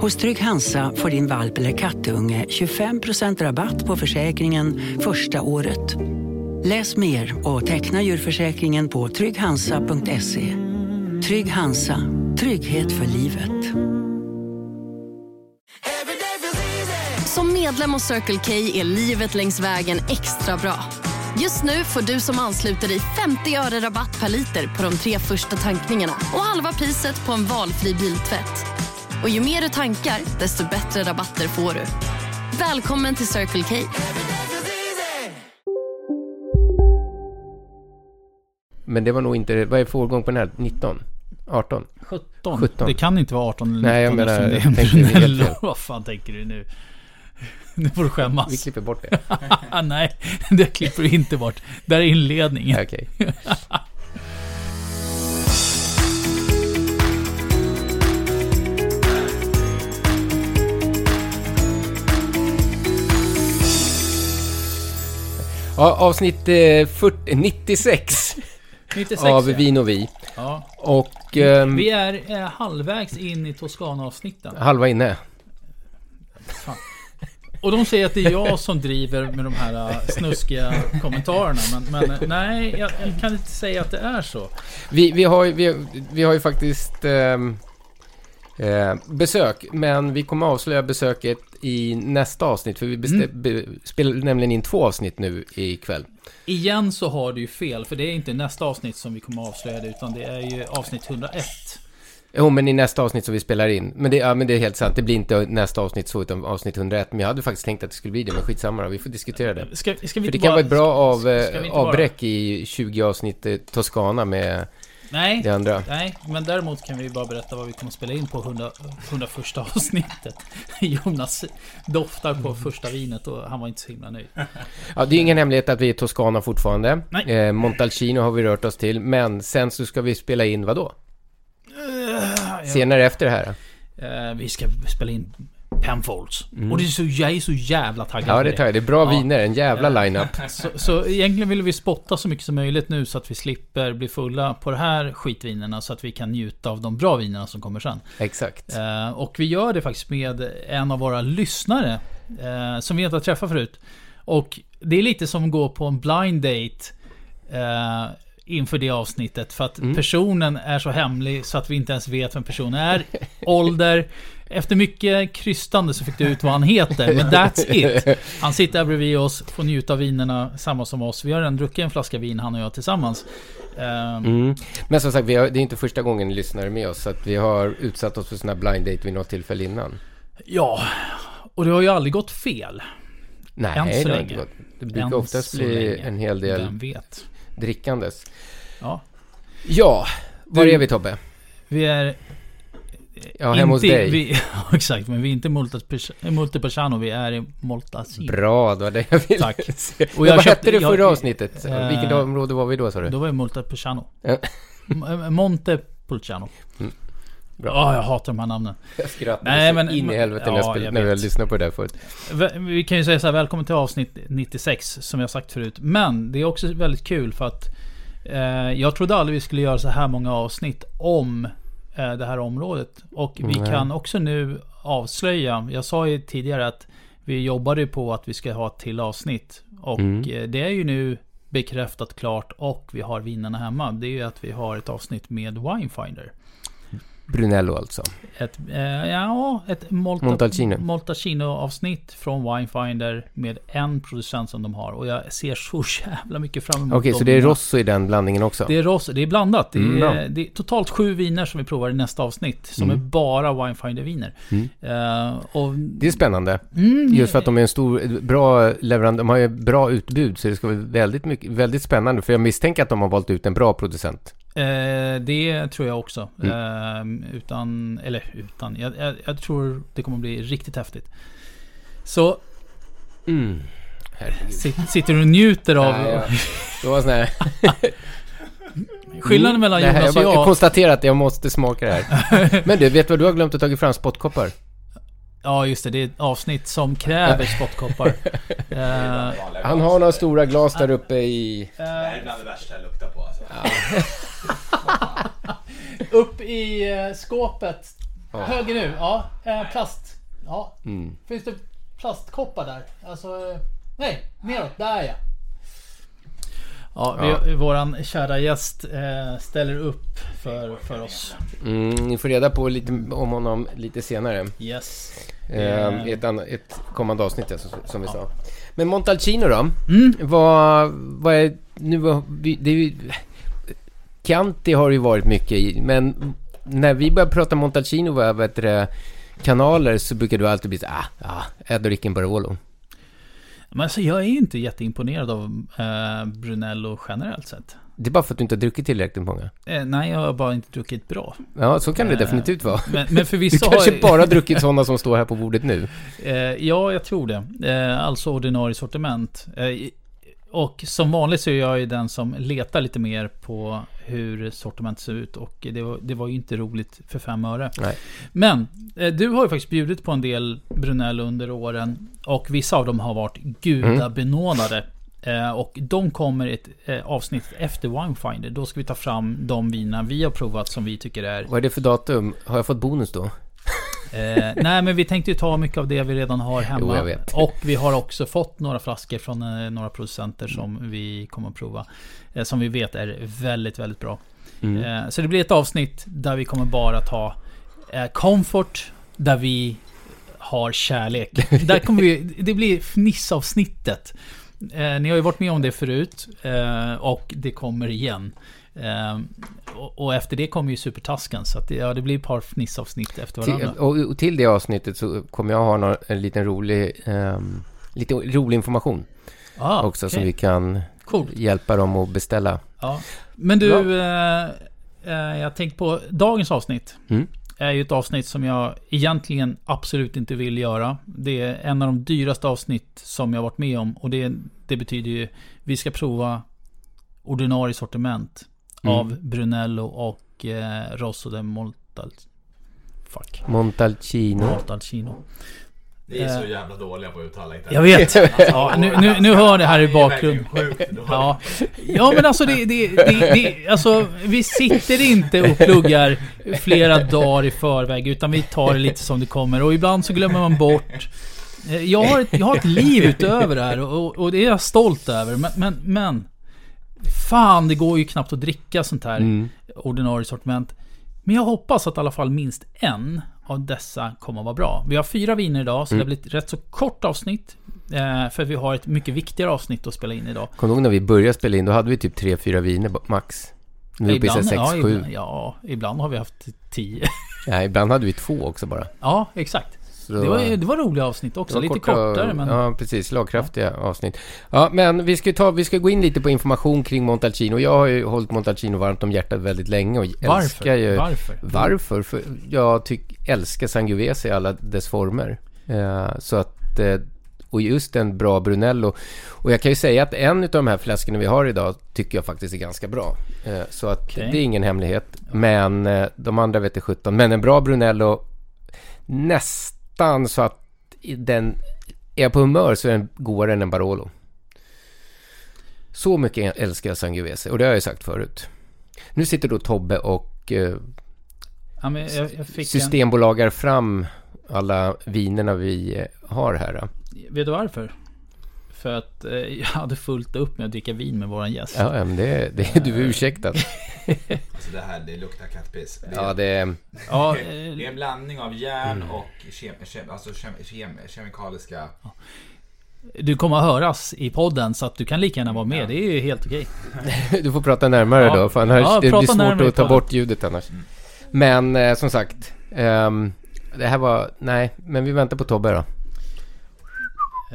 Hos Trygg Hansa får din valp eller kattunge 25% rabatt på försäkringen första året. Läs mer och teckna djurförsäkringen på trygghansa.se. Trygg Hansa, trygghet för livet. Som medlem hos Circle K är livet längs vägen extra bra. Just nu får du som ansluter dig 50 öre rabatt per liter på de tre första tankningarna och halva priset på en valfri biltvätt. Och ju mer du tankar, desto bättre rabatter får du. Välkommen till Circle K. Men det var nog inte, vad är för årgång på den här? 19? 18? 17. 17. Det kan inte vara 18 eller 19 Nej, jag menar, det är jag en tänkte helt Brunello. fel. Vad fan tänker du nu? Nu får du skämmas. Vi klipper bort det. Nej, det klipper du inte bort. Där är inledningen. Okej. Ja, avsnitt eh, 40, 96 96 av ja. Vin och Vi. ja. Och ehm, Vi är eh, halvvägs in i Toscana-avsnitten. halva inne. Och de säger att det är jag som driver med de här eh, snuskiga kommentarerna. Men, men eh, nej, jag, jag kan inte säga att det är så. Vi, vi, har, vi, vi har ju faktiskt ehm, eh, besök, men vi kommer avslöja besöket i nästa avsnitt, för vi Mm. be, spelar nämligen in två avsnitt nu ikväll. Igen så har du ju fel, för det är inte nästa avsnitt som vi kommer avslöja det, utan det är ju avsnitt 101. Jo, men i nästa avsnitt som vi spelar in. Men det, ja, men det är helt sant, det blir inte nästa avsnitt så, utan avsnitt 101. Men jag hade faktiskt tänkt att det skulle bli det, men skitsamma då, vi får diskutera det. Ska, ska För det kan bara- vara ett bra av, eh, inte bara- avbräck i 20 avsnitt eh, Toscana med Nej, det andra. nej, men däremot kan vi bara berätta vad vi kommer att spela in på 100, 101 avsnittet. Jonas doftar på första vinet och han var inte så himla nöjd. Ja, det är ingen hemlighet att vi är i Toscana fortfarande. Nej. Eh, Montalcino har vi rört oss till, men sen så ska vi spela in vad då? Senare efter det här. Eh, vi ska spela in Penfolds. Och det är så, jag är så jävla taggad Ja, det tar jag. Det är bra Ja. viner, en jävla line-up. Så, så egentligen vill vi spotta så mycket som möjligt nu så att vi slipper bli fulla på de här skitvinerna så att vi kan njuta av de bra vinerna som kommer sen. Exakt. Eh, och vi gör det faktiskt med en av våra lyssnare eh, som vi inte har träffat förut. Och det är lite som att gå på en blind date eh, inför det avsnittet. För att personen är så hemlig så att vi inte ens vet vem personen är. Ålder. Efter mycket krystande så fick du ut vad han heter, men that's it. Han sitter här bredvid oss, får njuta av vinerna, samma som oss. Vi har redan druckit en flaska vin, han och jag tillsammans. Eh, Mm. Men som sagt, har, det är inte första gången ni lyssnar med oss, så att vi har utsatt oss för sådana här blind date vid något tillfälle innan. Ja, och det har ju aldrig gått fel. Nej, Än så det länge. inte gått. Det brukar Än oftast bli länge. en hel del Vem vet? drickandes. Ja. Ja, var Du- är vi Tobbe? Vi är... Ja, hemma hos dig. Vi, ja, exakt, men vi är inte Multipersano, vi är i Multasino. Bra, det var det jag ville Tack. se. Och jag vad köpte- hette det förra jag- avsnittet? eh, Vilket område var vi då sa du? Då var det Multipersano. M- Montepulciano. Mm. Bra. Ja, jag hatar de här namnen. Jag skrattade Nej, men- in i helvete när, jag ja, spelade, jag när jag lyssnade på det där förut. Vi kan ju säga så här, välkommen till avsnitt 96, som jag sagt förut. Men det är också väldigt kul för att eh, jag trodde aldrig vi skulle göra så här många avsnitt om eh, det här området. Och vi Nej. kan också nu avslöja, jag sa ju tidigare att vi jobbade på att vi ska ha ett till avsnitt. Och Mm. eh, det är ju nu bekräftat klart och vi har vinnarna hemma. Det är ju att vi har ett avsnitt med Winefinder. Brunello alltså. Ett, eh, ja, ett Molta, Montalcino. Montalcino-avsnitt från Winefinder med en producent som de har. Och jag ser så jävla mycket fram emot Okej, så dem. det är Rosso i den blandningen också? Det är Rosso, det är blandat. Det är, Mm, det är totalt sju viner som vi provar i nästa avsnitt. Som Mm. är bara Winefinder-viner. Mm. Eh, och, Det är spännande. mm, Just för att de är en stor, bra leverantör. De har ju bra utbud, så det ska vara väldigt, mycket, väldigt spännande. För jag misstänker att de har valt ut en bra producent. Eh, det tror jag också. Mm. Eh, utan, eller utan, jag, jag, jag tror det kommer bli riktigt häftigt. Så Mm. herregud. Sit- Sitter du och njuter av... Nej, jag, det var sån här... Skillnaden mellan Nej, Jonas jag, och jag jag... konstaterar att jag måste smaka det här. Men du, vet du vad du har glömt att ta fram spottkoppar? Ja, just det. Det är ett avsnitt som kräver spottkoppar. Eh, Han har några stora glas där uppe i... Det här är bland det värsta jag luktar på alltså. upp i eh, skåpet. Ja. Höger nu. Ja, eh, plast. Ja. Mm. Finns det plastkoppar där? Alltså... eh, Nej, neråt. Där ja. Ja, vi, våran kära gäst eh, ställer upp för, för oss. Mm, ni får reda på lite om honom lite senare. Yes. Eh, i ett, annat, ett kommande avsnitt ja, som, som vi sa. Men Montalcino då? Mm. Vad, vad är... Nu vi, det är ju... Chianti har ju varit mycket i, men när vi börjar prata Montalcino vad vet du, det, kanaler så brukar du alltid bli så ah, ah, jag dricker en Barolo. Men alltså jag är ju inte jätteimponerad av eh, Brunello generellt sett. Det är bara för att du inte har druckit tillräckligt många. Eh, nej, jag har bara inte druckit bra. Ja, så kan det Eh, definitivt vara. Men, men för Du vissa kanske har... bara druckit sådana som står här på bordet nu. Eh, ja, jag tror det. Eh, alltså ordinarie sortiment. Och som vanligt så är jag ju den som letar lite mer på hur sortimentet ser ut. Och det var, det var ju inte roligt för fem öre. Nej. Men eh, du har ju faktiskt bjudit på en del Brunello under åren. Och vissa av dem har varit gudabenådade. Eh, och de kommer i ett eh, avsnitt efter Winefinder. Då ska vi ta fram de viner vi har provat som vi tycker är Vad är det för datum? Har jag fått bonus då? Eh, nej men vi tänkte ju ta mycket av det vi redan har hemma. Jo. Och vi har också fått några flaskor från eh, några producenter som vi kommer att prova. Eh, som vi vet är väldigt, väldigt bra. Mm. Eh, så det blir ett avsnitt där vi kommer bara ta eh, comfort, där vi har kärlek. där kommer vi, det blir fnissavsnittet. Eh, ni har ju varit med om det förut eh, och det kommer igen. Eh, och, och efter det kommer ju Supertasken så att det, ja, det blir ett par fnissavsnitt efter varandra. Till, och, och till det avsnittet så kommer jag ha någon, en liten rolig, ehm, lite rolig information ah, också som okej. vi kan Coolt. hjälpa dem att beställa. Ja. Men du, eh, eh, jag tänkte på dagens avsnitt. Mm. är ju ett avsnitt som jag egentligen absolut inte vill göra. Det är en av de dyraste avsnitt som jag varit med om. Och det, det betyder ju, vi ska prova ordinarie sortiment Mm. av Brunello och eh, Rosso de Montal... Fuck. Montalcino. Montalcino. Ni är så Eh. jävla dåliga på att uttala inte Jag vet! Ja, nu, nu, nu hör det här i bakgrunden. bakgrunden. Ja. ja, men alltså det, det, det, det, alltså vi sitter inte och pluggar flera dagar i förväg, utan vi tar det lite som det kommer. Och ibland så glömmer man bort. Eh, Jag har ett, jag har ett liv utöver det här och, och det är jag stolt över. Men, men, men Fan, det går ju knappt att dricka sånt här Mm. ordinarie sortiment. Men jag hoppas att i alla fall minst en av dessa kommer att vara bra. Vi har fyra viner idag, så Mm. det blir ett rätt så kort avsnitt. Eh, för vi har ett mycket viktigare avsnitt att spela in idag. Kommer du ihåg när vi började spela in? Då hade vi typ tre fyra viner max. Nu är vi uppe i så här ja, sex, sju. ibland, ja, ibland har vi haft tio. Nej, ibland hade vi två också bara. ja, exakt. Så Det var, det var roliga avsnitt också. Lite korta- kortare, men... Ja, precis. Slagkraftiga avsnitt. Ja, men vi ska, ta, vi ska gå in lite på information kring Montalcino. Jag har ju hållit Montalcino varmt om hjärtat väldigt länge och varför? älskar ju... Varför? Varför? För jag tyck, älskar Sangiovese i alla dess former. Eh, så att... Eh, och just en bra Brunello. Och jag kan ju säga att en av de här flaskorna vi har idag tycker jag faktiskt är ganska bra. Eh, så att Okej. det är ingen hemlighet. Men de andra vet jag 17. Men en bra Brunello nästan så att den... Är jag på humör så är den godare än en Barolo. Så mycket älskar jag Sangiovese. Och det har jag ju sagt förut. Nu sitter då Tobbe och eh, Ja, jag, jag fick en, systembolagar fram alla vinerna vi eh, har här. Vet du varför? För att eh, jag hade fullt upp med att dricka vin med våran gäst. Ja, men det, det, du är ursäktad. Alltså det här, det luktar kattpiss. Det är, Ja, det... Ja, det är eh, en blandning av järn och kem, kem, alltså kem, kem, kemikaliska... du kommer att höras i podden så att du kan lika gärna vara med. Det är ju helt okej. Du får prata närmare Ja. då, för annars Ja, det blir svårt att ta bort ljudet annars. Men eh, som sagt, ehm, det här var... Nej, men vi väntar på Tobbe då.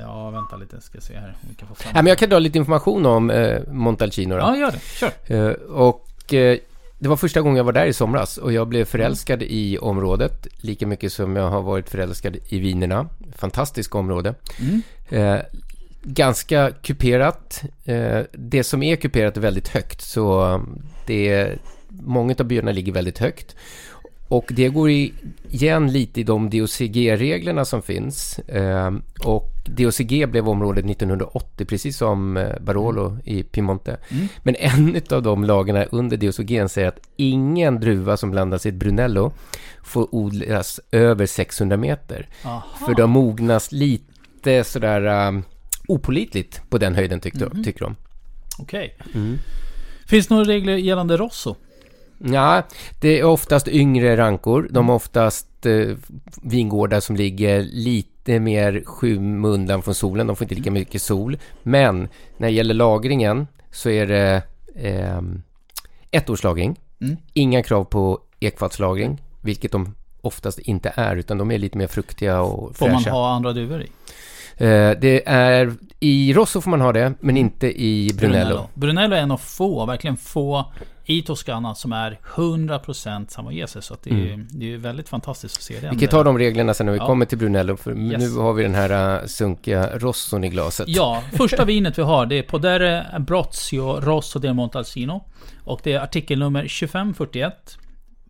Ja, vänta lite. Ska se här vi kan få fram. Nej, men jag kan dra lite information om eh, Montalcino då. Ja, gör det. Kör. Eh, och eh, det var första gången jag var där i somras och jag blev förälskad i området lika mycket som jag har varit förälskad i vinerna. Fantastiskt område. Mm. Eh, ganska kuperat. Eh, det som är kuperat är väldigt högt, så um, det är, många av byarna ligger väldigt högt. Och det går igen lite i de DOCG-reglerna som finns. Eh, och DOCG blev området 1980, precis som eh, Barolo i Piemonte. Mm. Men en av de lagarna under DOCG säger att ingen druva som blandas i ett Brunello får odlas över 600 meter. Aha. För de mognas lite sådär um, opolitligt på den höjden tyckte, Mhm. tycker de. Okej. Mm. Finns det några regler gällande Rosso? Ja, det är oftast yngre rankor. De har oftast eh, vingårdar som ligger lite mer skymundan från solen. De får inte lika mycket sol. Men när det gäller lagringen så är det eh, ettårslagring. Mm. Inga krav på ekfatslagring, vilket de oftast inte är, utan de är lite mer fruktiga och Får fräscha. man ha andra druvor i? Eh, det är, I Rosso får man ha det, men inte i Brunello. Brunello är en av få, verkligen få i Toscana som är 100% Sangiovese. Så att det, är, ju- det är väldigt fantastiskt att se det. Vi kan ta de reglerna sen när vi Ja. kommer till Brunello, för Yes. nu har vi den här uh, sunkiga Rosson i glaset. Ja, första vinet vi har det är Podere Abruzzo Rosso del Montalcino. Och det är artikelnummer 2541.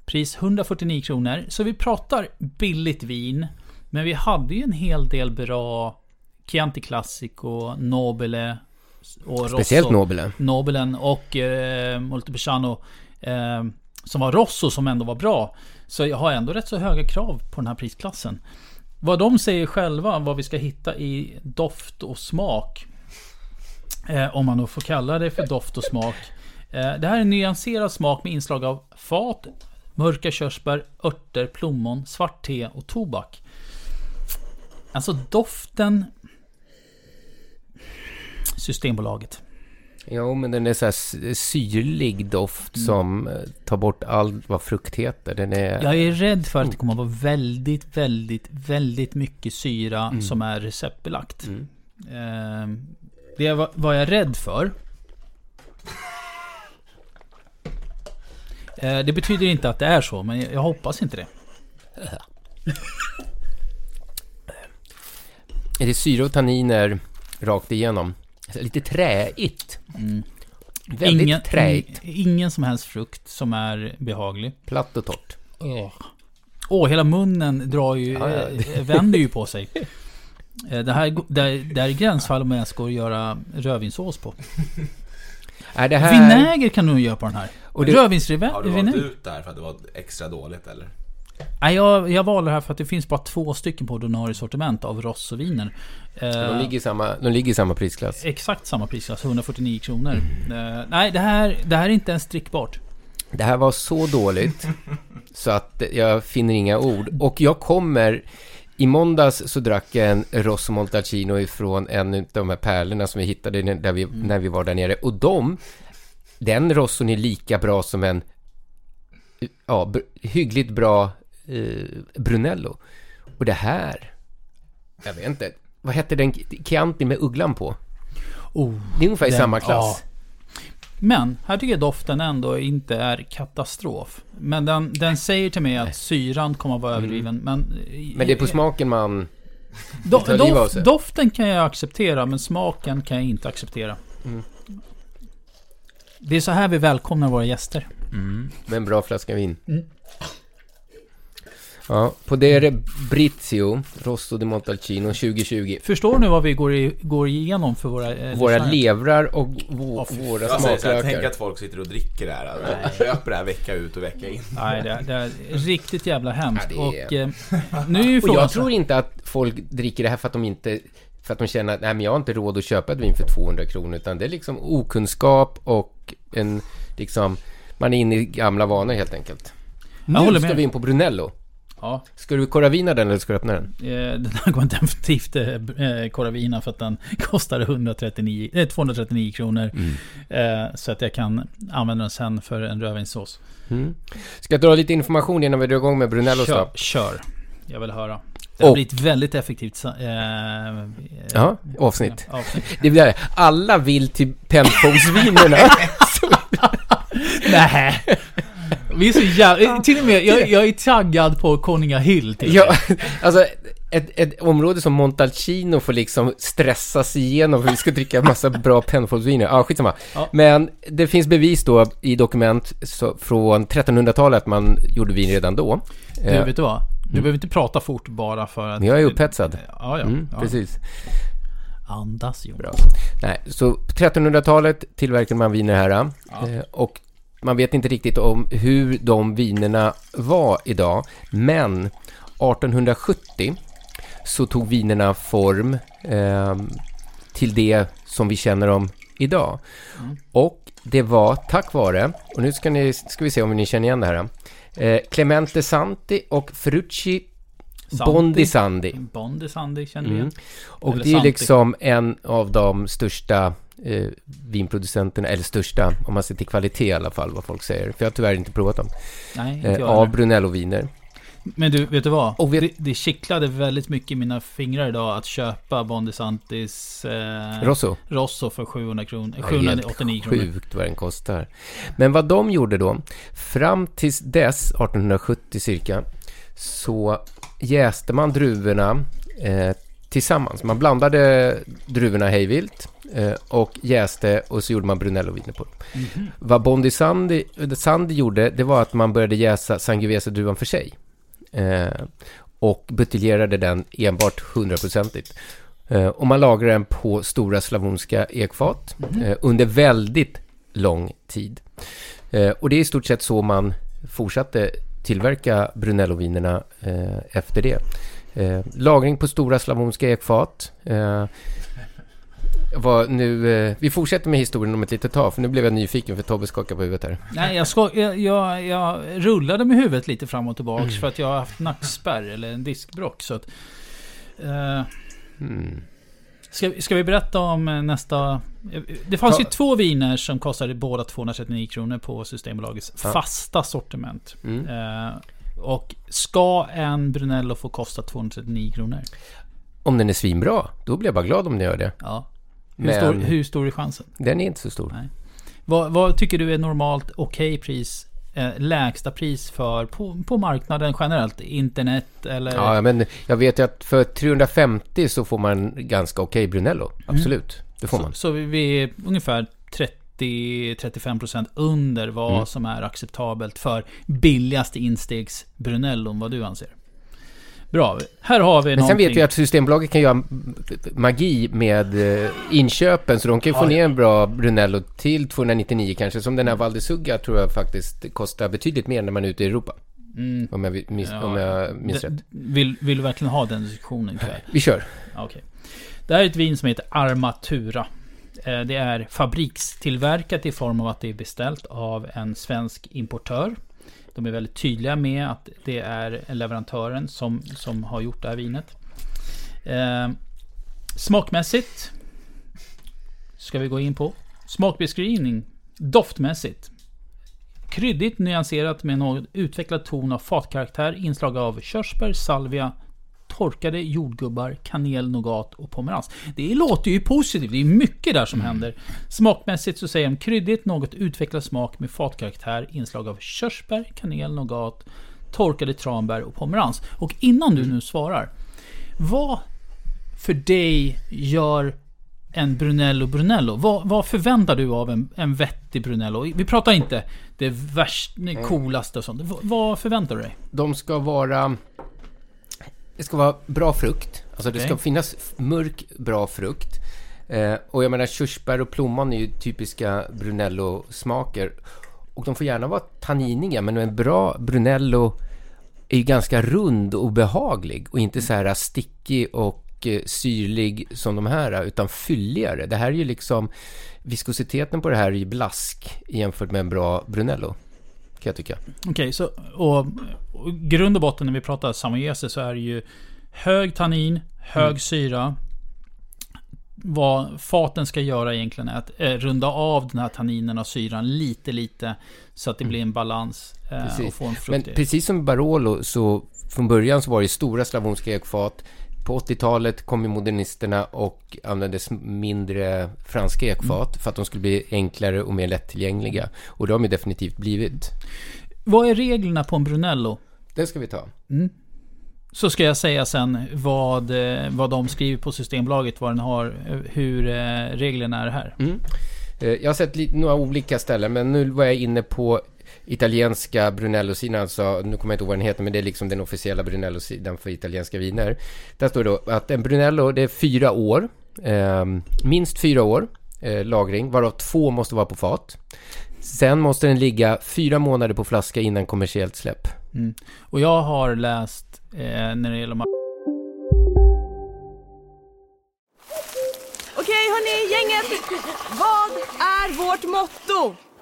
Pris 149 kronor. Så vi pratar billigt vin. Men vi hade ju en hel del bra Chianti Classico, Nobile och Rosso. Speciellt Nobile. Nobelen och eh, Montepulciano eh, som var Rosso som ändå var bra. Så jag har ändå rätt så höga krav på den här prisklassen. Vad de säger själva, vad vi ska hitta i doft och smak. Eh, om man då får kalla det för doft och smak. Eh, det här är en nyanserad smak med inslag av fat, mörka körsbär, örter, plommon, svart te och tobak. Alltså doften... Systembolaget. Jo, men den är så här syrlig doft som eh, tar bort allt vad frukt heter. Den är... Jag är rädd för att det kommer att vara väldigt, väldigt, väldigt mycket syra som är receptbelagt. Eh, det var, var jag rädd för. Eh, det betyder inte att det är så, men jag, jag hoppas inte det. Är det syra och tanniner rakt igenom? Lite träigt. Väldigt ingen, träigt. ingen som helst frukt som är behaglig. Platt och torrt. Åh, hela munnen drar ju, Ja, ja. eh, vänder ju på sig. Eh, Det här, det, här- det här är gränsfall om jag att göra rödvinssås på. Är det här... Vinäger kan du nog göra på den här. Och det- Har du valt ut där för att det var extra dåligt eller? Nej, jag, jag valde det här för att det finns bara två stycken på ordinarie sortiment av Rosso-viner. Eh, De ligger, i samma, de ligger i samma prisklass. Exakt samma prisklass, 149 kronor. Eh, nej, det här, det här är inte ens drickbart. Det här var så dåligt så att jag finner inga ord. Och jag kommer... I måndags så drack jag en Rosso Montalcino ifrån en av de här pärlorna som vi hittade när vi, när vi var där nere. Och de... Den Rosson är lika bra som en... Ja, hyggligt bra eh, Brunello. Och det här... Jag vet inte. Vad hette den Chianti med ugglan på? Oh, Det är ungefär i Den- samma klass. Men här tycker jag doften ändå inte är katastrof. Men den, den säger till mig att syran kommer att vara överdriven. Men, Mm. Men det är på smaken man... Do, dof, doften kan jag acceptera, men smaken kan jag inte acceptera. Mm. Det är så här vi välkomnar våra gäster. Med en bra flaska vin. Mm. Ja, Podere Brizio, Rosso di Montalcino 2020. Förstår ni vad vi går, i, går igenom för våra eh, Våra lyssnare? levrar och vå- fy våra Jag här, tänk smaklökar. att folk sitter och dricker det här. Alltså, köper det här vecka ut och vecka in. Nej, det är, det är riktigt jävla hemskt. Ja, är- Och eh, nu är ju Och jag tror inte att folk dricker det här för att de inte... För att de känner att nej, men jag har inte råd att köpa ett vin för 200 kronor. Utan det är liksom okunskap och en liksom... Man är inne i gamla vanor helt enkelt. Jag Nu ska med. vi in på Brunello. Ja, Ska du koravina den eller ska du öppna den? eh, den här går definitivt eh, Coravina för att den kostar 139, eh, 239 kronor. Mm. Eh, så att jag kan använda den sen för en rödvinssås. Mm. Ska jag dra lite information innan vi drar igång med Brunello Kör, då? kör. Jag vill höra. Det har blivit väldigt effektivt. Eh, eh, Ja, avsnitt. avsnitt. Det blir det. Alla vill till Penfoldsvinerna. Nej. Vi är så jävla... Till och med, jag, jag är taggad på Konungahyll till ja, alltså, ett, ett område som Montalcino får liksom stressas igenom för vi ska dricka massa bra Penfoldsviner. Ja, skitsamma. Ja. Men det finns bevis då i dokument så, från 1300-talet att man gjorde vin redan då. Du, Eh, vet du vad? Du behöver inte prata fort bara för att... Jag är upphetsad. Ja, ja. Mm, ja. Precis. Andas Jon. Bra. Nej, så på 1300-talet tillverkade man viner här. Eh, och man vet inte riktigt om hur de vinerna var idag. Men 1870 så tog vinerna form eh, till det som vi känner dem idag. Och det var tack vare, och nu ska, ni, ska vi se om ni känner igen det här. Eh, Clemente Santi och Ferrucci Santi. Bondisandi. Bondi Sandy känner vi igen. Mm. Och Eller det är Santi. liksom en av de största eh, vinproducenterna, eller största, om man ser till kvalitet i alla fall, vad folk säger. För jag har tyvärr inte provat dem. Nej, inte Eh, av. Brunello-viner. Men du, vet du vad? Och vet- Det, det kittlade väldigt mycket i mina fingrar idag att köpa Bondi Santis eh, Rosso. Rosso för 700 kronor. Ja, helt 789 kronor. Sjukt vad den kostar. Men vad de gjorde då, fram tills dess, 1870 cirka, så jäste man druvorna eh, tillsammans. Man blandade druvorna hejvilt och jäste och så gjorde man Brunello-viner på dem. Vad Bondi Sandi, Sandi gjorde, det var att man började jäsa Sangiovese-druvan för sig. Eh, och buteljerade den enbart hundraprocentigt. Eh, och man lagrade den på stora slavonska ekfat eh, under väldigt lång tid. Eh, och det är i stort sett så man fortsatte tillverka Brunello-vinerna eh, efter det. Eh, lagring på stora slavonska ekfat. Var nu, eh, vi fortsätter med historien om ett litet tag, för nu blev jag nyfiken för Tobbe skakar på huvudet här. Nej, jag, ska, jag, jag, jag rullade med huvudet lite fram och tillbaks Mm. för att jag har haft nackspärr eller en diskbrock. Så att, eh, Mm. ska, ska vi berätta om eh, nästa... Det fanns Ta- ju två viner som kostade båda 239 kronor på Systembolagets Ja. fasta sortiment. Mm. Eh, och ska en Brunello få kosta 239 kronor? Om den är svinbra, då blir jag bara glad om den gör det. Ja. Hur, stor, hur stor är chansen? Den är inte så stor. Vad, vad tycker du är normalt okej pris? Eh, lägsta pris för på, på marknaden generellt? Internet eller? Ja, men jag vet ju att för 350 så får man ganska okej Brunello. Absolut, det får man. Så, så vi- är ungefär 30-35% under vad Mm. som är acceptabelt för billigaste instegs Brunellon, vad du anser. Bra, här har vi Men sen någonting. vet vi att Systembolaget kan göra magi med eh, inköpen, så de kan ju få Ja. ner en bra Brunello till 299 kanske. Som den här Valdesugga tror jag faktiskt kostar betydligt mer när man är ute i Europa. Mm. Om jag, minns, Ja. om jag minns rätt. Vill, vill du verkligen ha den diskussionen ikväll? Vi kör. Okej. Det här är ett vin som heter Armatura. Eh, Det är fabrikstillverkat i form av att det är beställt av en svensk importör. De är väldigt tydliga med att det är leverantören som, som har gjort det här vinet. Eh, smakmässigt ska vi gå in på. Smakbeskrivning. Doftmässigt. Kryddigt nyanserat med något utvecklad ton av fatkaraktär, inslag av körsbär, salvia, torkade jordgubbar, kanel, nougat och pomerans. Det låter ju positivt, det är mycket där som händer. Smakmässigt så säger de kryddigt, något utvecklad smak med fatkaraktär, inslag av körsbär, kanel, nougat, torkade tranbär och pomerans. Och innan du nu svarar, vad för dig gör en Brunello Brunello? Vad, vad förväntar du av en, en vettig Brunello? Vi pratar inte det värst, det coolaste och sånt. V- vad förväntar du dig? De ska vara... Det ska vara bra frukt. Alltså det Okej. ska finnas mörk, bra frukt. Eh, och jag menar körsbär och plommon är ju typiska Brunello-smaker. Och de får gärna vara tanniniga, men en bra Brunello är ju ganska rund och behaglig. Och inte så här stickig och eh, syrlig som de här, utan fylligare. Det här är ju liksom... Viskositeten på det här är ju blask jämfört med en bra Brunello. Kan jag tycka. Okej, så och, och grund och botten när vi pratar Samoyese så är det ju hög tannin, hög Mm. syra. Vad faten ska göra egentligen är att eh, runda av den här tanninen och syran lite, lite. Så att det blir en balans eh, och Precis. få en Men precis som Barolo så från början så var det stora slavonska ekfat. På 80-talet kom ju modernisterna och använde mindre franska ekfat för att de skulle bli enklare och mer lättillgängliga. Och det har de ju definitivt blivit. Vad är reglerna på en Brunello? Det ska vi ta. Så ska jag säga sen vad, eh, vad de skriver på Systembolaget, vad den har, eh, hur eh, reglerna är här. Mm. Jag har sett några olika ställen, men nu var jag inne på italienska Brunello-sidan, alltså, nu kommer jag inte ihåg vad den heter, men det är liksom den officiella Brunello-sidan för italienska viner. Där står det då att en Brunello, det är fyra år, eh, minst fyra år eh, lagring, varav två måste vara på fat. Sen måste den ligga fyra månader på flaska innan kommersiellt släpp. Mm. Och jag har läst eh, när det gäller de Okej hörni, gänget! Vad är vårt motto?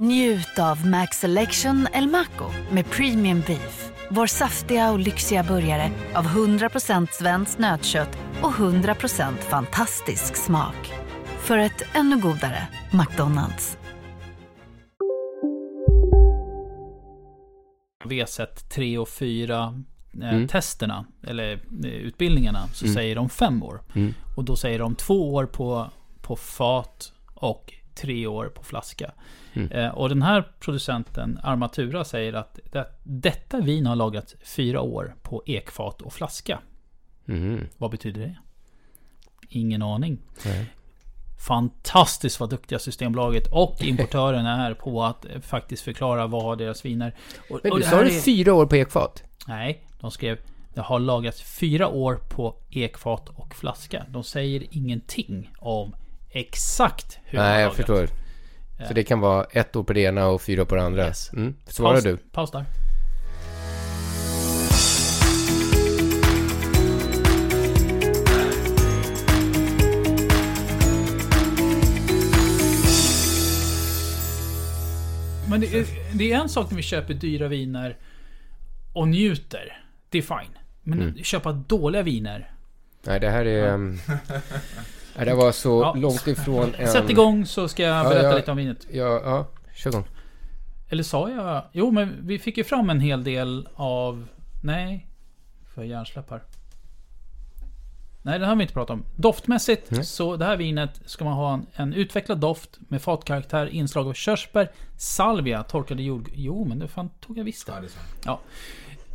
Njut av Max Selection El Maco med Premium Beef. Vår saftiga och lyxiga burgare av 100% svenskt nötkött och 100% fantastisk smak. För ett ännu godare McDonalds. V-set 3 och 4 eh, Mm. testerna, eller eh, utbildningarna, så Mm. säger de fem år. Mm. Och då säger de två år på, på fat och tre år på flaska. Mm. Eh, och den här producenten, Armatura, säger att det, detta vin har lagrats fyra år på ekfat och flaska. Mhm. Vad betyder det? Ingen aning. Nej. Fantastiskt vad duktiga Systembolaget och importören är på att eh, faktiskt förklara vad deras viner... Och, Men du det sa du är- fyra år på ekfat? Nej, de skrev det har lagrats fyra år på ekfat och flaska. De säger ingenting om exakt hur det har Nej, jag lagrats. förstår. Så det kan vara ett år på det ena och fyra på det andra? Yes. Mm. Svarar du? Paus där. Men det är, det är en sak när vi köper dyra viner och njuter. Det är fine. Men Mm. köpa dåliga viner. Nej, det här är... nej, det var så Ja. långt ifrån en... Sätt igång så ska jag Ja, berätta jag- lite om vinet. Ja, ja, kör igång. Eller sa jag? Jo, men vi fick ju fram en hel del av... Nej. Jag hjärnsläpp här? Nej, det har vi inte pratat om. Doftmässigt, Nej. så det här vinet ska man ha en, en utvecklad doft med fatkaraktär, inslag av körsbär, salvia, torkade jord... Jo, men det fan tog jag visst det. Ja, det är så. Ja.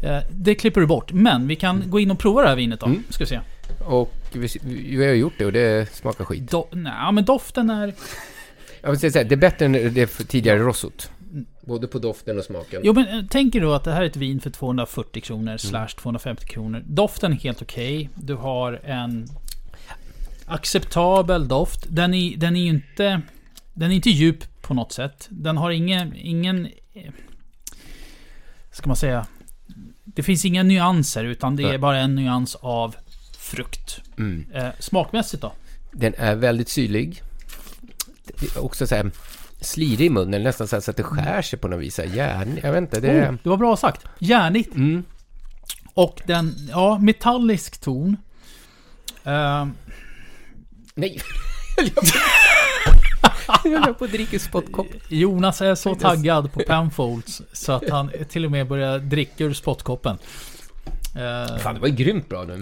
Eh, Det klipper du bort. Men vi kan gå in och prova det här vinet då. Mm. Ska vi se. Och vi, vi har gjort det och det smakar skit. Do, nej, men doften är... Jag vill säga så här, det är bättre än det tidigare rossot. Både på doften och smaken. Jo men eh, tänker du att det här är ett vin för 240 kronor slash 250 kronor. Doften är helt okej. Du har en acceptabel doft. Den är, den är ju inte... Den är inte djup på något sätt. Den har ingen... ingen eh, ska man säga? Det finns inga nyanser utan det är bara en nyans av frukt. Mm. Eh, smakmässigt då? Den är väldigt syrlig. Också så här slirig i munnen, nästan så, så att det skär sig på något vis. Järn, jag vet inte. Det. Oh, det var bra sagt. Järnigt. Mm. Och den, ja, metallisk ton. Eh, Nej! Jag höll på att dricka spottkopp. Jonas är så taggad på Penfolds så att han till och med börjar dricka ur spottkoppen. Eh, Fan, det var ju grymt bra nu.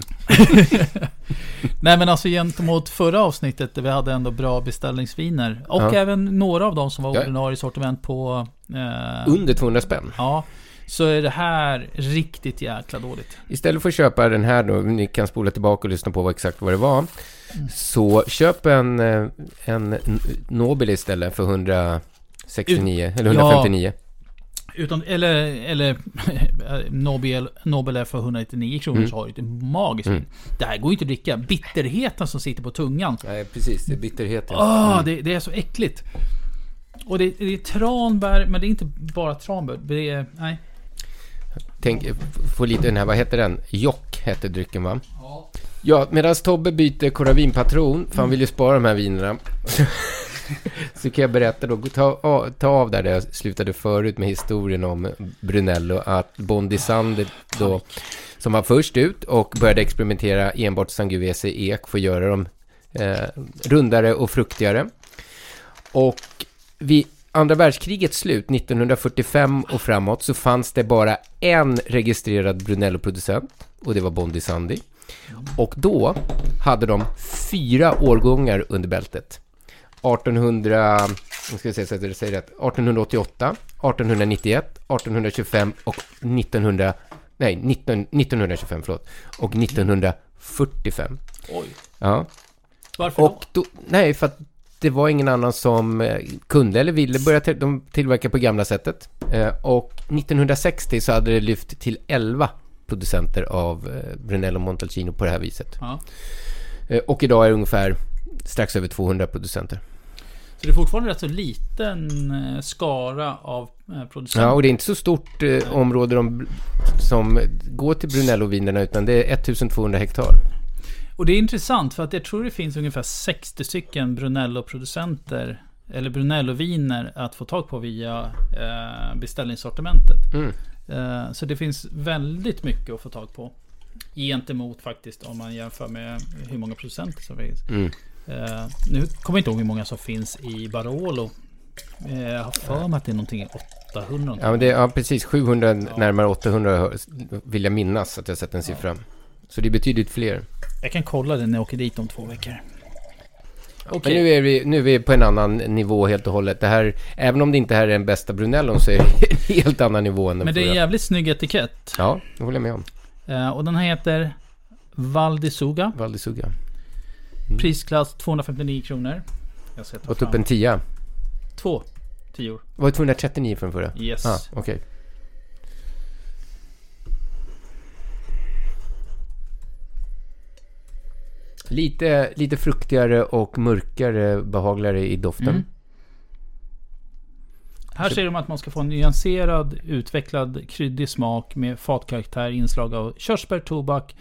nej men alltså gentemot förra avsnittet där vi hade ändå bra beställningsviner. Och Ja. även några av dem som var Ja. ordinarie sortiment på... Eh, Under 200 spänn. Ja. Så är det här riktigt jäkla dåligt. Istället för att köpa den här då, ni kan spola tillbaka och lyssna på vad exakt vad det var. Så köp en, eh, en Nobel istället för 169, eller 159. Utan, eller, eller Nobel, Nobel är för 199 kronor Mm. så har du ett magiskt Mm. Det här går ju inte att dricka. Bitterheten som sitter på tungan. Nej, precis. Det är bitterheten. Mm. det, det är så äckligt. Och det, det är tranbär, men det är inte bara tranbär. Det är, nej. Tänk, få lite den här, vad heter den? Jock hette drycken va? Ja, medan Tobbe byter koravinpatron, för han vill ju spara de här vinerna. Så kan jag berätta då, ta, ta av där jag slutade förut med historien om Brunello, att Bondi Sander då, som var först ut och började experimentera enbart Sangiovese ek, får göra dem eh, rundare och fruktigare. Och vid andra världskrigets slut, 1945 och framåt, så fanns det bara en registrerad Brunello-producent och det var Bondi Sandi. Och då hade de fyra årgångar under bältet. 1800, nu ska vi se så att jag säger rätt, 1888, 1891, 1825 och 1900, nej, 19, 1925, förlåt, och 1945. Oj. Ja. Varför Och då, nej, för att det var ingen annan som eh, kunde eller ville börja till, de tillverka på gamla sättet. Eh, och 1960 så hade det lyft till 11 producenter av eh, Brunello Montalcino på det här viset. Ja. Och idag är det ungefär strax över 200 producenter. Så det är fortfarande rätt så liten eh, skara av eh, producenter. Ja, och det är inte så stort eh, område de, som går till Brunello-vinerna utan det är 1200 hektar. Och det är intressant för att jag tror det finns ungefär 60 stycken Brunello-producenter eller Brunello-viner att få tag på via eh, beställningssortimentet. Mm. Eh, så det finns väldigt mycket att få tag på. Gentemot faktiskt om man jämför med hur många producenter som finns. Mm. Eh, nu kommer jag inte ihåg hur många som finns i Barolo. Eh, jag har för mig att det är någonting 800 någonting. Ja, men det, ja precis. 700, närmare 800 vill jag minnas att jag sett en siffra. Så det är betydligt fler. Jag kan kolla det när jag åker dit om två veckor. Men nu är, vi, nu är vi på en annan nivå helt och hållet. Det här, även om det inte här är den bästa Brunellon så är det en helt annan nivå än den Men det är en jävligt snygg etikett. Ja, det håller jag med om. Eh, och den här heter Valdisuga. Valdisuga. Prisklass 259 kronor. Jag ska ta Gått fram upp en tia. två tior. Var det 239 för den förra? Yes. Ah, okej. Lite, lite fruktigare och mörkare, behagligare i doften. Mm. Här ser de att man ska få en nyanserad, utvecklad, kryddig smak med fatkaraktär, inslag av körsbär, tobak,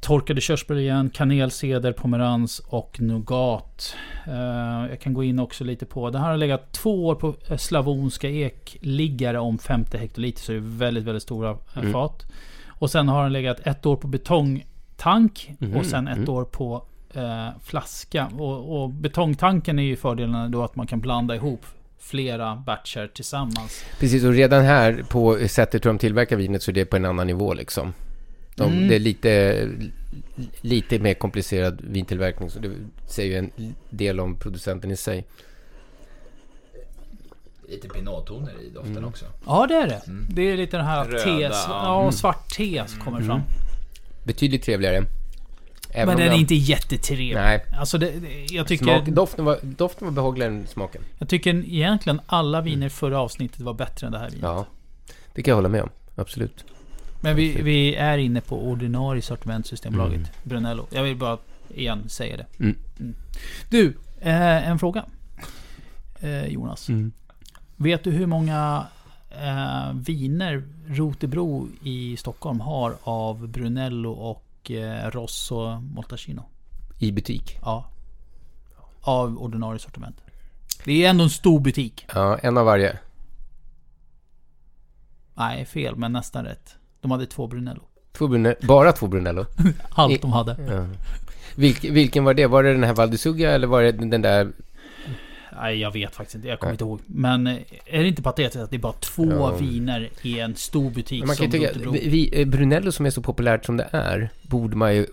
torkade körsbär igen, kanel, ceder, pomerans och nougat. Eh, jag kan gå in också lite på... Det här har legat två år på slavonska ekliggare om 50 hektoliter, så det är väldigt, väldigt stora eh, Mm. fat. Och sen har den legat ett år på betongtank Mhm, och sen ett mm. år på eh, flaska. Och, och betongtanken är ju fördelen då att man kan blanda ihop flera batcher tillsammans. Precis, och redan här på sättet hur de tillverkar vinet så är det på en annan nivå liksom. De, Mm. Det är lite, lite mer komplicerad vintillverkning, så det säger ju en del om producenten i sig. Lite pinottoner i doften Mm. också. Ja, det är det. Det är lite den här Röda, te, ja. Mm. svart te som kommer fram. Betydligt trevligare. Även Men den är jag- inte jättetrevlig. Nej. Alltså det, det- jag tycker... Smak, doften, var, doften var behagligare än smaken. Jag tycker egentligen alla viner i förra avsnittet var bättre än det här vinet. Ja, det kan jag hålla med om. Absolut. Men vi, vi är inne på ordinarie sortiment Systembolaget. Mm. Brunello. Jag vill bara igen säga det. Mm. Du, eh, en fråga. Eh, Jonas. Mm. Vet du hur många eh, viner Rotebro i Stockholm har av Brunello och eh, Rosso Montalcino? I butik. Ja. Av ordinarie sortiment. Det är ändå en stor butik. Ja, en av varje. Nej, fel, men nästan rätt. De hade två Brunello. Två Brunello, bara två Brunello. Allt I- de hade. Ja. Vilk, vilken var det? Var det den här Valdisuga eller var det den där... Nej, jag vet faktiskt inte. Jag kommer Nej. inte ihåg. Men eh, är det inte patetiskt att det är bara två Ja. viner i en stor butik Men man kan ju som tycka, vi- eh, Brunello som är så populärt som det är, borde man ju,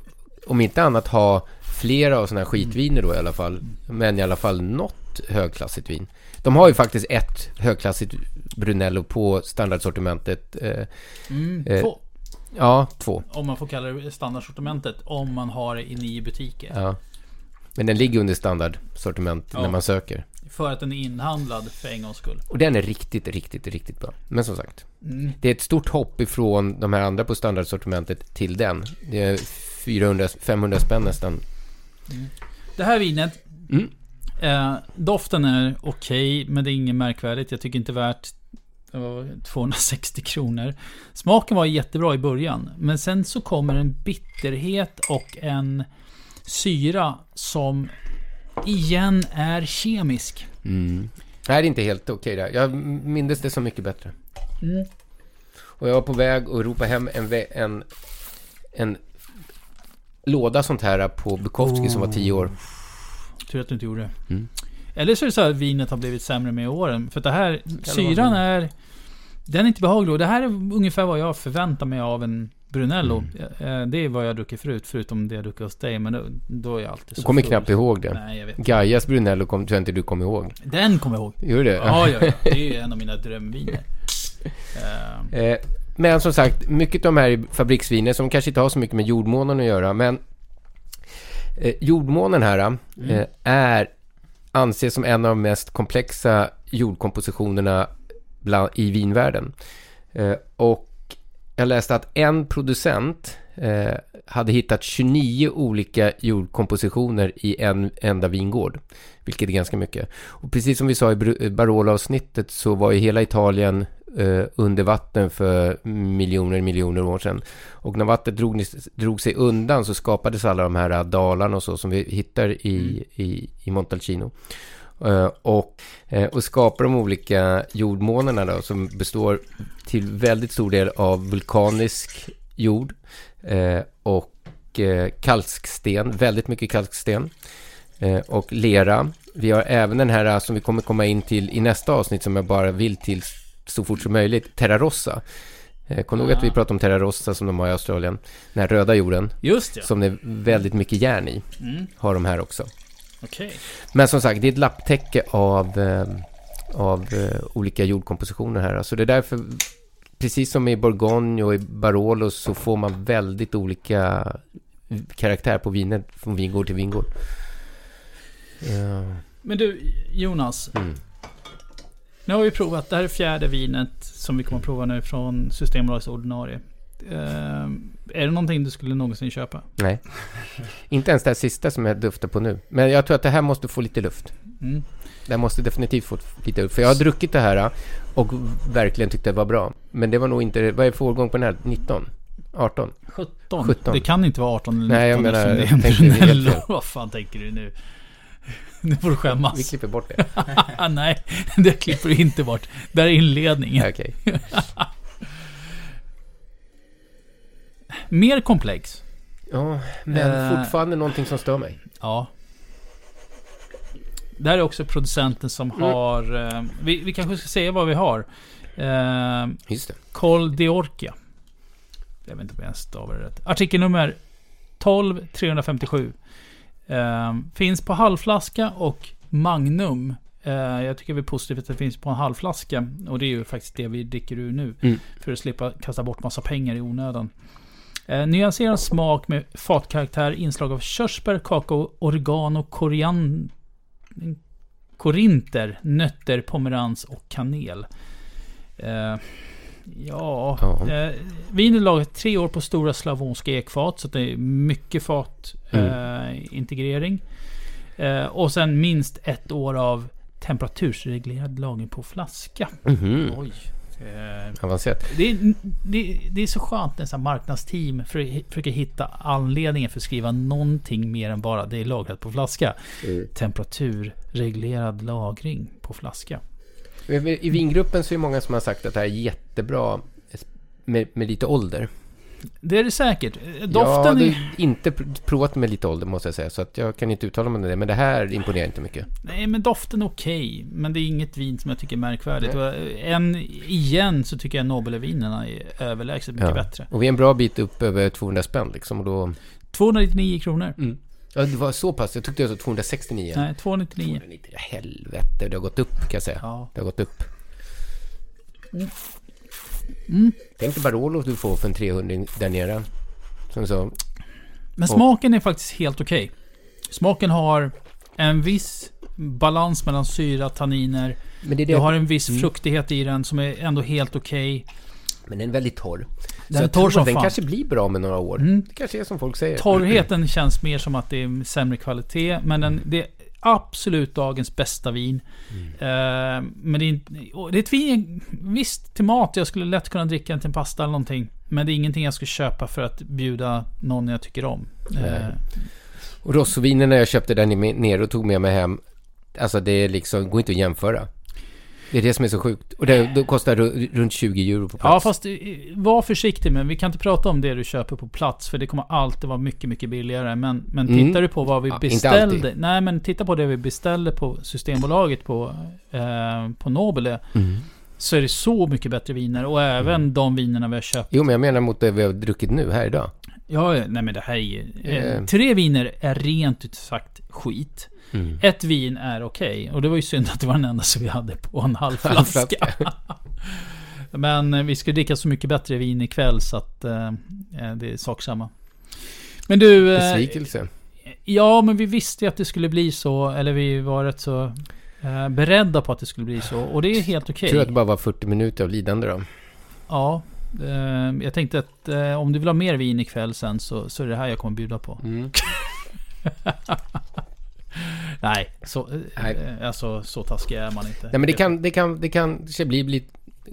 om inte annat ha flera av sådana här skitviner då i alla fall. Men i alla fall något högklassigt vin. De har ju faktiskt ett högklassigt Brunello på standardsortimentet. Eh, Mm, eh, två. Ja, två. Om man får kalla det standardsortimentet. Om man har det i nio butiker. Ja. Men den ligger under standardsortiment Ja. när man söker. För att den är inhandlad för en gångs skull. Och den är riktigt, riktigt, riktigt bra. Men som sagt, Mm. det är ett stort hopp ifrån de här andra på standardsortimentet till den. Det är 400-500 spänn nästan. Det här vinet. Mm. Eh, doften är okej, men det är inget märkvärdigt. Jag tycker inte värt det var 260 kronor. Smaken var jättebra i början. Men sen så kommer en bitterhet och en syra som igen är kemisk. Mm. Det här är inte helt okej där. Jag minns det så mycket bättre. Mm. Och jag var på väg att ropa hem en, en, en låda sånt här på Bukowski som var tio år. Tur att du inte gjorde det. Mm. Eller så är det så att vinet har blivit sämre med åren. För att det här, det syran vara. är... Den är inte behaglig. Och det här är ungefär vad jag förväntar mig av en Brunello. Mm. Eh, Det är vad jag druckit förut, förutom det jag druckit hos dig. Men då, då är jag alltid Du så kommer full. knappt ihåg det. Nej, jag vet. Gaias Brunello kom, tror jag inte du kom ihåg. Den kommer jag ihåg. Gör du det? Ja, ja, ja. Det är ju en av mina drömviner. Eh, Eh, men som sagt, mycket av de här fabriksviner som kanske inte har så mycket med jordmånen att göra, men eh, jordmånen här eh, är anses som en av de mest komplexa jordkompositionerna bland, i vinvärlden. Eh, och jag läste att en producent eh, hade hittat 29 olika jordkompositioner i en enda vingård. Vilket är ganska mycket. Och precis som vi sa i Barolo-avsnittet så var ju hela Italien eh, under vatten för miljoner, miljoner år sedan. Och när vattnet drog, drog sig undan så skapades alla de här dalarna och så som vi hittar i, i, i Montalcino. Eh, och, eh, och skapar de olika jordmånerna då, som består till väldigt stor del av vulkanisk jord eh, och kalksten, väldigt mycket kalksten och lera. Vi har även den här som vi kommer komma in till i nästa avsnitt som jag bara vill till så fort som möjligt, Terra Rossa. Eh, Kommer du ihåg att vi pratade om Terra Rossa som de har i Australien? Den här röda jorden. Just det. Som det är väldigt mycket järn i. Mm. Har de här också. Okej. Men som sagt, det är ett lapptäcke av, eh, av eh, olika jordkompositioner här. Så det är därför, precis som i Bourgogne och i Barolo, så får man väldigt olika karaktär på vinet från vingård till vingård. Men du, Jonas. Mm. Nu har vi provat, det här är fjärde vinet som vi kommer att prova nu från Systembolagets ordinarie. Eh, är det någonting du skulle någonsin köpa? Nej, inte ens det här sista som jag duftar på nu. Men jag tror att det här måste få lite luft. Mm. Det här måste definitivt få lite luft. För jag har druckit det här och verkligen tyckte det var bra. Men det var nog inte, vad är det för årgång på den här? 19? 18? 17. 17. Det kan inte vara 18 eller 19 Nej, jag menar, det jag tänkte fel. Vad fan tänker du nu? Nu får du skämmas. Vi klipper bort det. Nej, det klipper du inte bort. Det här är inledningen. Okej. Mer komplex. Ja, men Eh. fortfarande någonting som stör mig. Ja. Det här är också producenten som Mm. har... Eh, vi, vi kanske ska säga vad vi har. Eh, Just det. Col d'Orcia. Jag vet inte om jag stavar det rätt. Artikelnummer 12357. Eh, finns på halvflaska och Magnum. Eh, jag tycker det är positivt att det finns på en halvflaska. Och det är ju faktiskt det vi dricker ur nu. Mm. För att slippa kasta bort massa pengar i onödan. Eh, nyanserad smak med fatkaraktär, inslag av körsbär, kakao, oregano, korian... korinter, nötter, pomerans och kanel. Eh, ja... Ja. Eh, vinet är lagrat tre år på stora slavonska ekfat, så att det är mycket fat Mm. eh, integrering. Eh, och sen minst ett år av temperatursreglerad lagring på flaska. Mhm. Oj. Eh, Avancerat. det, är, det, det är så skönt när marknadsteam för, försöker hitta anledningen för att skriva någonting mer än bara det är lagrat på flaska. Mm. Temperaturreglerad lagring på flaska. I vingruppen så är det många som har sagt att det här är jättebra med, med lite ålder. Det är det säkert. Eh, jag Doften har är... inte pr- provat med lite ålder måste jag säga. Så att jag kan inte uttala mig om det. Men det här imponerar inte mycket. Nej, men doften är okej. Men det är inget vin som jag tycker är märkvärdigt. Och en, igen så tycker jag Nobelvinerna är överlägset mycket bättre. Och vi är en bra bit upp över 200 spänn liksom. Och då... 299 kronor. Mm. Ja, det var så pass. Jag tyckte det var 269. Nej, 299. 299. Helvete, det har gått upp kan jag säga. Ja. Det har gått upp. Mm. Tänk dig Barolo du får för en 300 där nere. Som så. Men Och- smaken är faktiskt helt okej. Smaken har en viss balans mellan syra, tanniner. Men det det- Du har en viss Mm. fruktighet i den som är ändå helt okej. Men den är väldigt torr. Den är torr som den fan. kanske blir bra med några år. Mm. Det kanske är som folk säger. Torrheten känns mer som att det är sämre kvalitet. Men den, det är absolut dagens bästa vin. Eh, men det är, det är ett vin, visst till mat. Jag skulle lätt kunna dricka den till en pasta eller någonting. Men det är ingenting jag skulle köpa för att bjuda någon jag tycker om. Nej. Och Rossovinerna jag köpte där nere och tog med mig hem, alltså det är liksom, går inte att jämföra. Det är det som är så sjukt. Och det, det kostar ru- runt 20 euro på plats. Ja, fast eh, var försiktig men vi kan inte prata om det du köper på plats för det kommer alltid vara mycket, mycket billigare. Men, men Mm. tittar du på vad vi Ja, beställde. Nej, men titta på det vi beställde på Systembolaget på, eh, på Nobile. Mm. Så är det så mycket bättre viner och även de vinerna vi har köpt. Jo, men jag menar mot det vi har druckit nu här idag. Ja, nej men det här är ju... Eh, Eh. tre viner är rent ut sagt skit. Mm. Ett vin är okej. Och det var ju synd att det var den enda som vi hade på en halv flaska. Men eh, vi ska dricka så mycket bättre vin ikväll så att eh, eh, det är sak samma. Men du... Eh, Besvikelse. ja, men vi visste ju att det skulle bli så. Eller vi var rätt så eh, beredda på att det skulle bli så. Och det är helt okej. Tror att det bara var 40 minuter av lidande då. Ja. Eh, jag tänkte att eh, om du vill ha mer vin ikväll sen så, så är det här jag kommer bjuda på. Mm. Nej, så, eh, Nej. Alltså, så taskig är man inte. Nej, men det kan, det kan, det kanske bli, bli,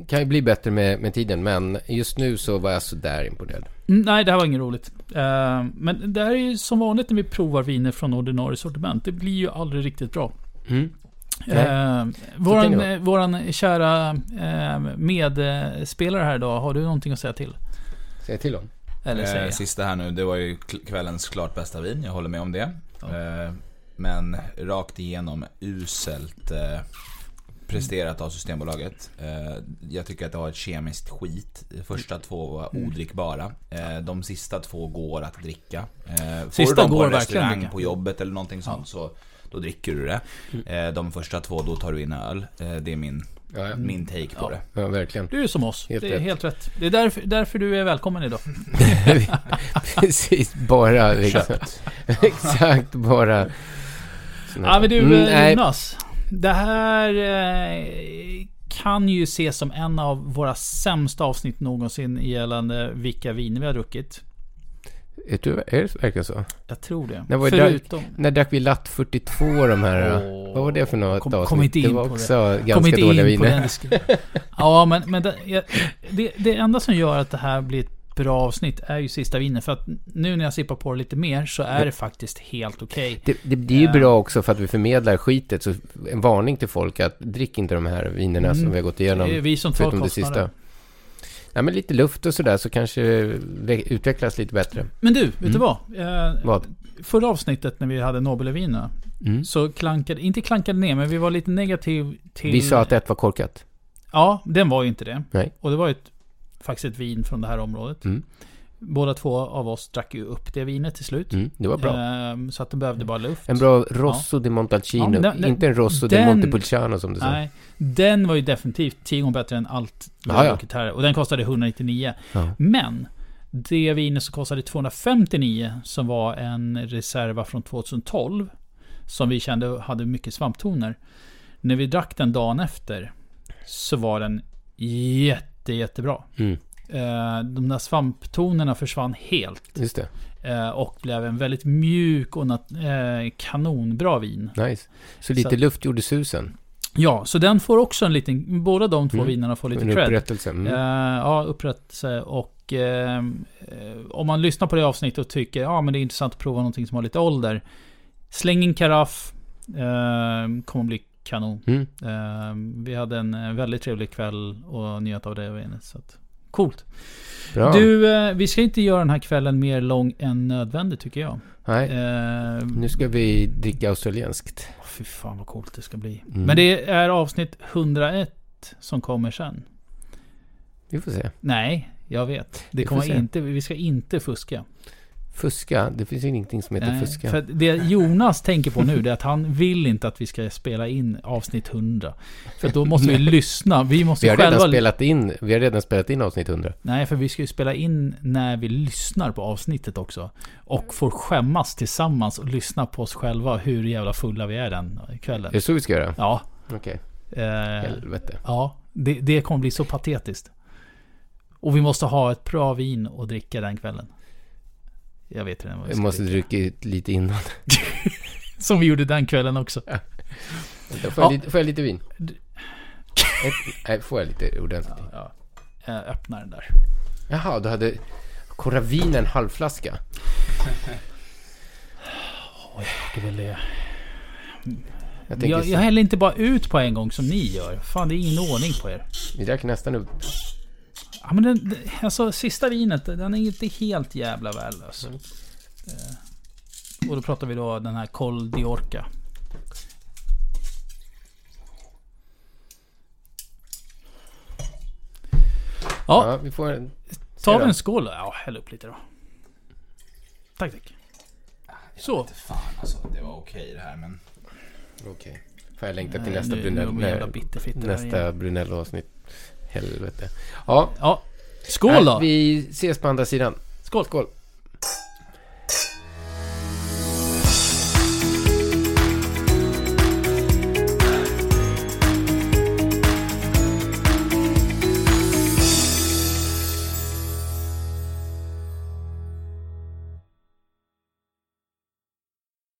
kan ju bli bättre med, med tiden, men just nu så var jag sådär imponerad. Mm, Nej, det här var inget roligt. Eh, men det här är ju som vanligt när vi provar viner från ordinarie sortiment. Det blir ju aldrig riktigt bra. Mm. Eh, våran, kan det eh, kära eh, medspelare här idag, har du någonting att säga till? Säg till honom. Eller säga? Eh, sista här nu, det var ju kvällens klart bästa vin, jag håller med om det. Eh, men rakt igenom uselt eh, presterat av Systembolaget. Eh, jag tycker att det har ett kemiskt skit. De första två var Mm. odrickbara. Eh, de sista två går att dricka. Eh, får Sista du dem på går en restaurang på jobbet eller någonting sånt så då dricker du det. Mm. Eh, de första två, då tar du in öl. Eh, det är min, Ja, ja. min take på det. ja verkligen. Du är som oss. Helt det är rätt. helt rätt. Det är därför, därför du är välkommen idag. Precis, bara liksom. Exakt, bara... Ja men du Mm, nej. Jonas. Det här eh, kan ju ses som en av våra sämsta avsnitt någonsin gällande vilka viner vi har druckit. Är det, verkligen så? Jag tror det. När, var Förutom... drack, när drack vi Latt 42 de här? Åh. vad var det för något Kom- avsnitt? kom inte in det var på det. också Kom ganska inte dåliga in på viner. den diskussionen. Ja, men, men det, det, det enda som gör att det här blir ett bra avsnitt är ju sista vinen. För att nu när jag sippar på det lite mer så är det faktiskt helt okej. Det, det, det är ju Eh. bra också för att vi förmedlar skitet. Så en varning till folk att drick inte de här vinerna Mm. som vi har gått igenom. Det är vi som tar Förutom det kostnaden. sista. Ja, men lite luft och sådär så kanske det utvecklas lite bättre. Men du, vet Mm. du vad? Eh, Vad? Förra avsnittet när vi hade Nobelvinerna Mm. så klankade, inte klankade ner, men vi var lite negativ till... Vi sa att ett var korkat. Ja, den var ju inte det. Nej. Och det var ett, faktiskt ett vin från det här området. Mm. Båda två av oss drack ju upp det vinet till slut. Mm, det var bra. Ehm, så att det behövde bara luft. En bra Rosso di Montalcino. Ja, den- den- inte en Rosso di den- Montepulciano som du sa. Nej, den var ju definitivt tio gånger bättre än allt vi Ja, har ja. druckit här. Och den kostade 199. Ja. Men, det vinet som kostade 259, som var en reserva från 2012, som vi kände hade mycket svamptoner. När vi drack den dagen efter, så var den jätte, jättebra. Mm, Eh, De där svamptonerna försvann helt. just det. eh, Och blev en väldigt mjuk och eh, kanonbra vin. Nice. Så lite Så- luft gjorde susen. Ja, så den får också en liten... Båda de två Mm. vinerna får lite En cred. upprättelse. Mm. Ja, upprättelse och eh, eh, om man lyssnar på det avsnittet och tycker ja men det är intressant att prova någonting som har lite ålder. Släng in karaff. Eh, kommer bli kanon. Mm. Eh, vi hade en eh, väldigt trevlig kväll och njöt av det vinet. Så att, coolt. Bra. Du, eh, vi ska inte göra den här kvällen mer lång än nödvändigt tycker jag. Nej, Eh, nu ska vi dricka australienskt. Fy fan vad coolt det ska bli. Mm. Men det är avsnitt 101 som kommer sen. Vi får se. Nej, jag vet. Det Vi kommer inte, vi ska inte fuska. Fuska, det finns ju ingenting som heter Nej, fuska. För det Jonas tänker på nu är att han vill inte att vi ska spela in avsnitt 100. För då måste vi lyssna. Vi måste Vi har, redan själva... spelat in, vi har redan spelat in avsnitt 100. Nej, för vi ska ju spela in när vi lyssnar på avsnittet också. Och får skämmas tillsammans och lyssna på oss själva hur jävla fulla vi är den kvällen. Är det så vi ska göra? Ja. Okej. Eh, Helvete. Ja, det, det kommer bli så patetiskt. Och vi måste ha ett bra vin att dricka den kvällen. Jag vet redan vad Jag ska måste dricka lite innan. Som vi gjorde den kvällen också. Då får, jag Ja. lite, får jag lite vin? Ett, nej, får jag lite ordentligt? Ja, jag öppnar den där. Jaha, du hade Coravin en halvflaska? jag tycker väl det. Jag Jag, jag, häller inte bara ut på en gång som ni gör. Fan, det är ingen ordning på er. Vi drack nästan upp. Ja, men den, den- alltså sista vinet, den är inte helt jävla värdelös. Mm. Eh, och då pratar vi då den här Col Diorca. Ja, Ja, vi får en... tar vi en skål då? Ja, häll upp lite då. Tack, tack. Så. Inte fan alltså, det var okej det här men... Okej. Får jag längta till nästa. Brunello-avsnitt. Helvete. Ja. Ja. Skål då! Vi ses på andra sidan. Skål! Skål!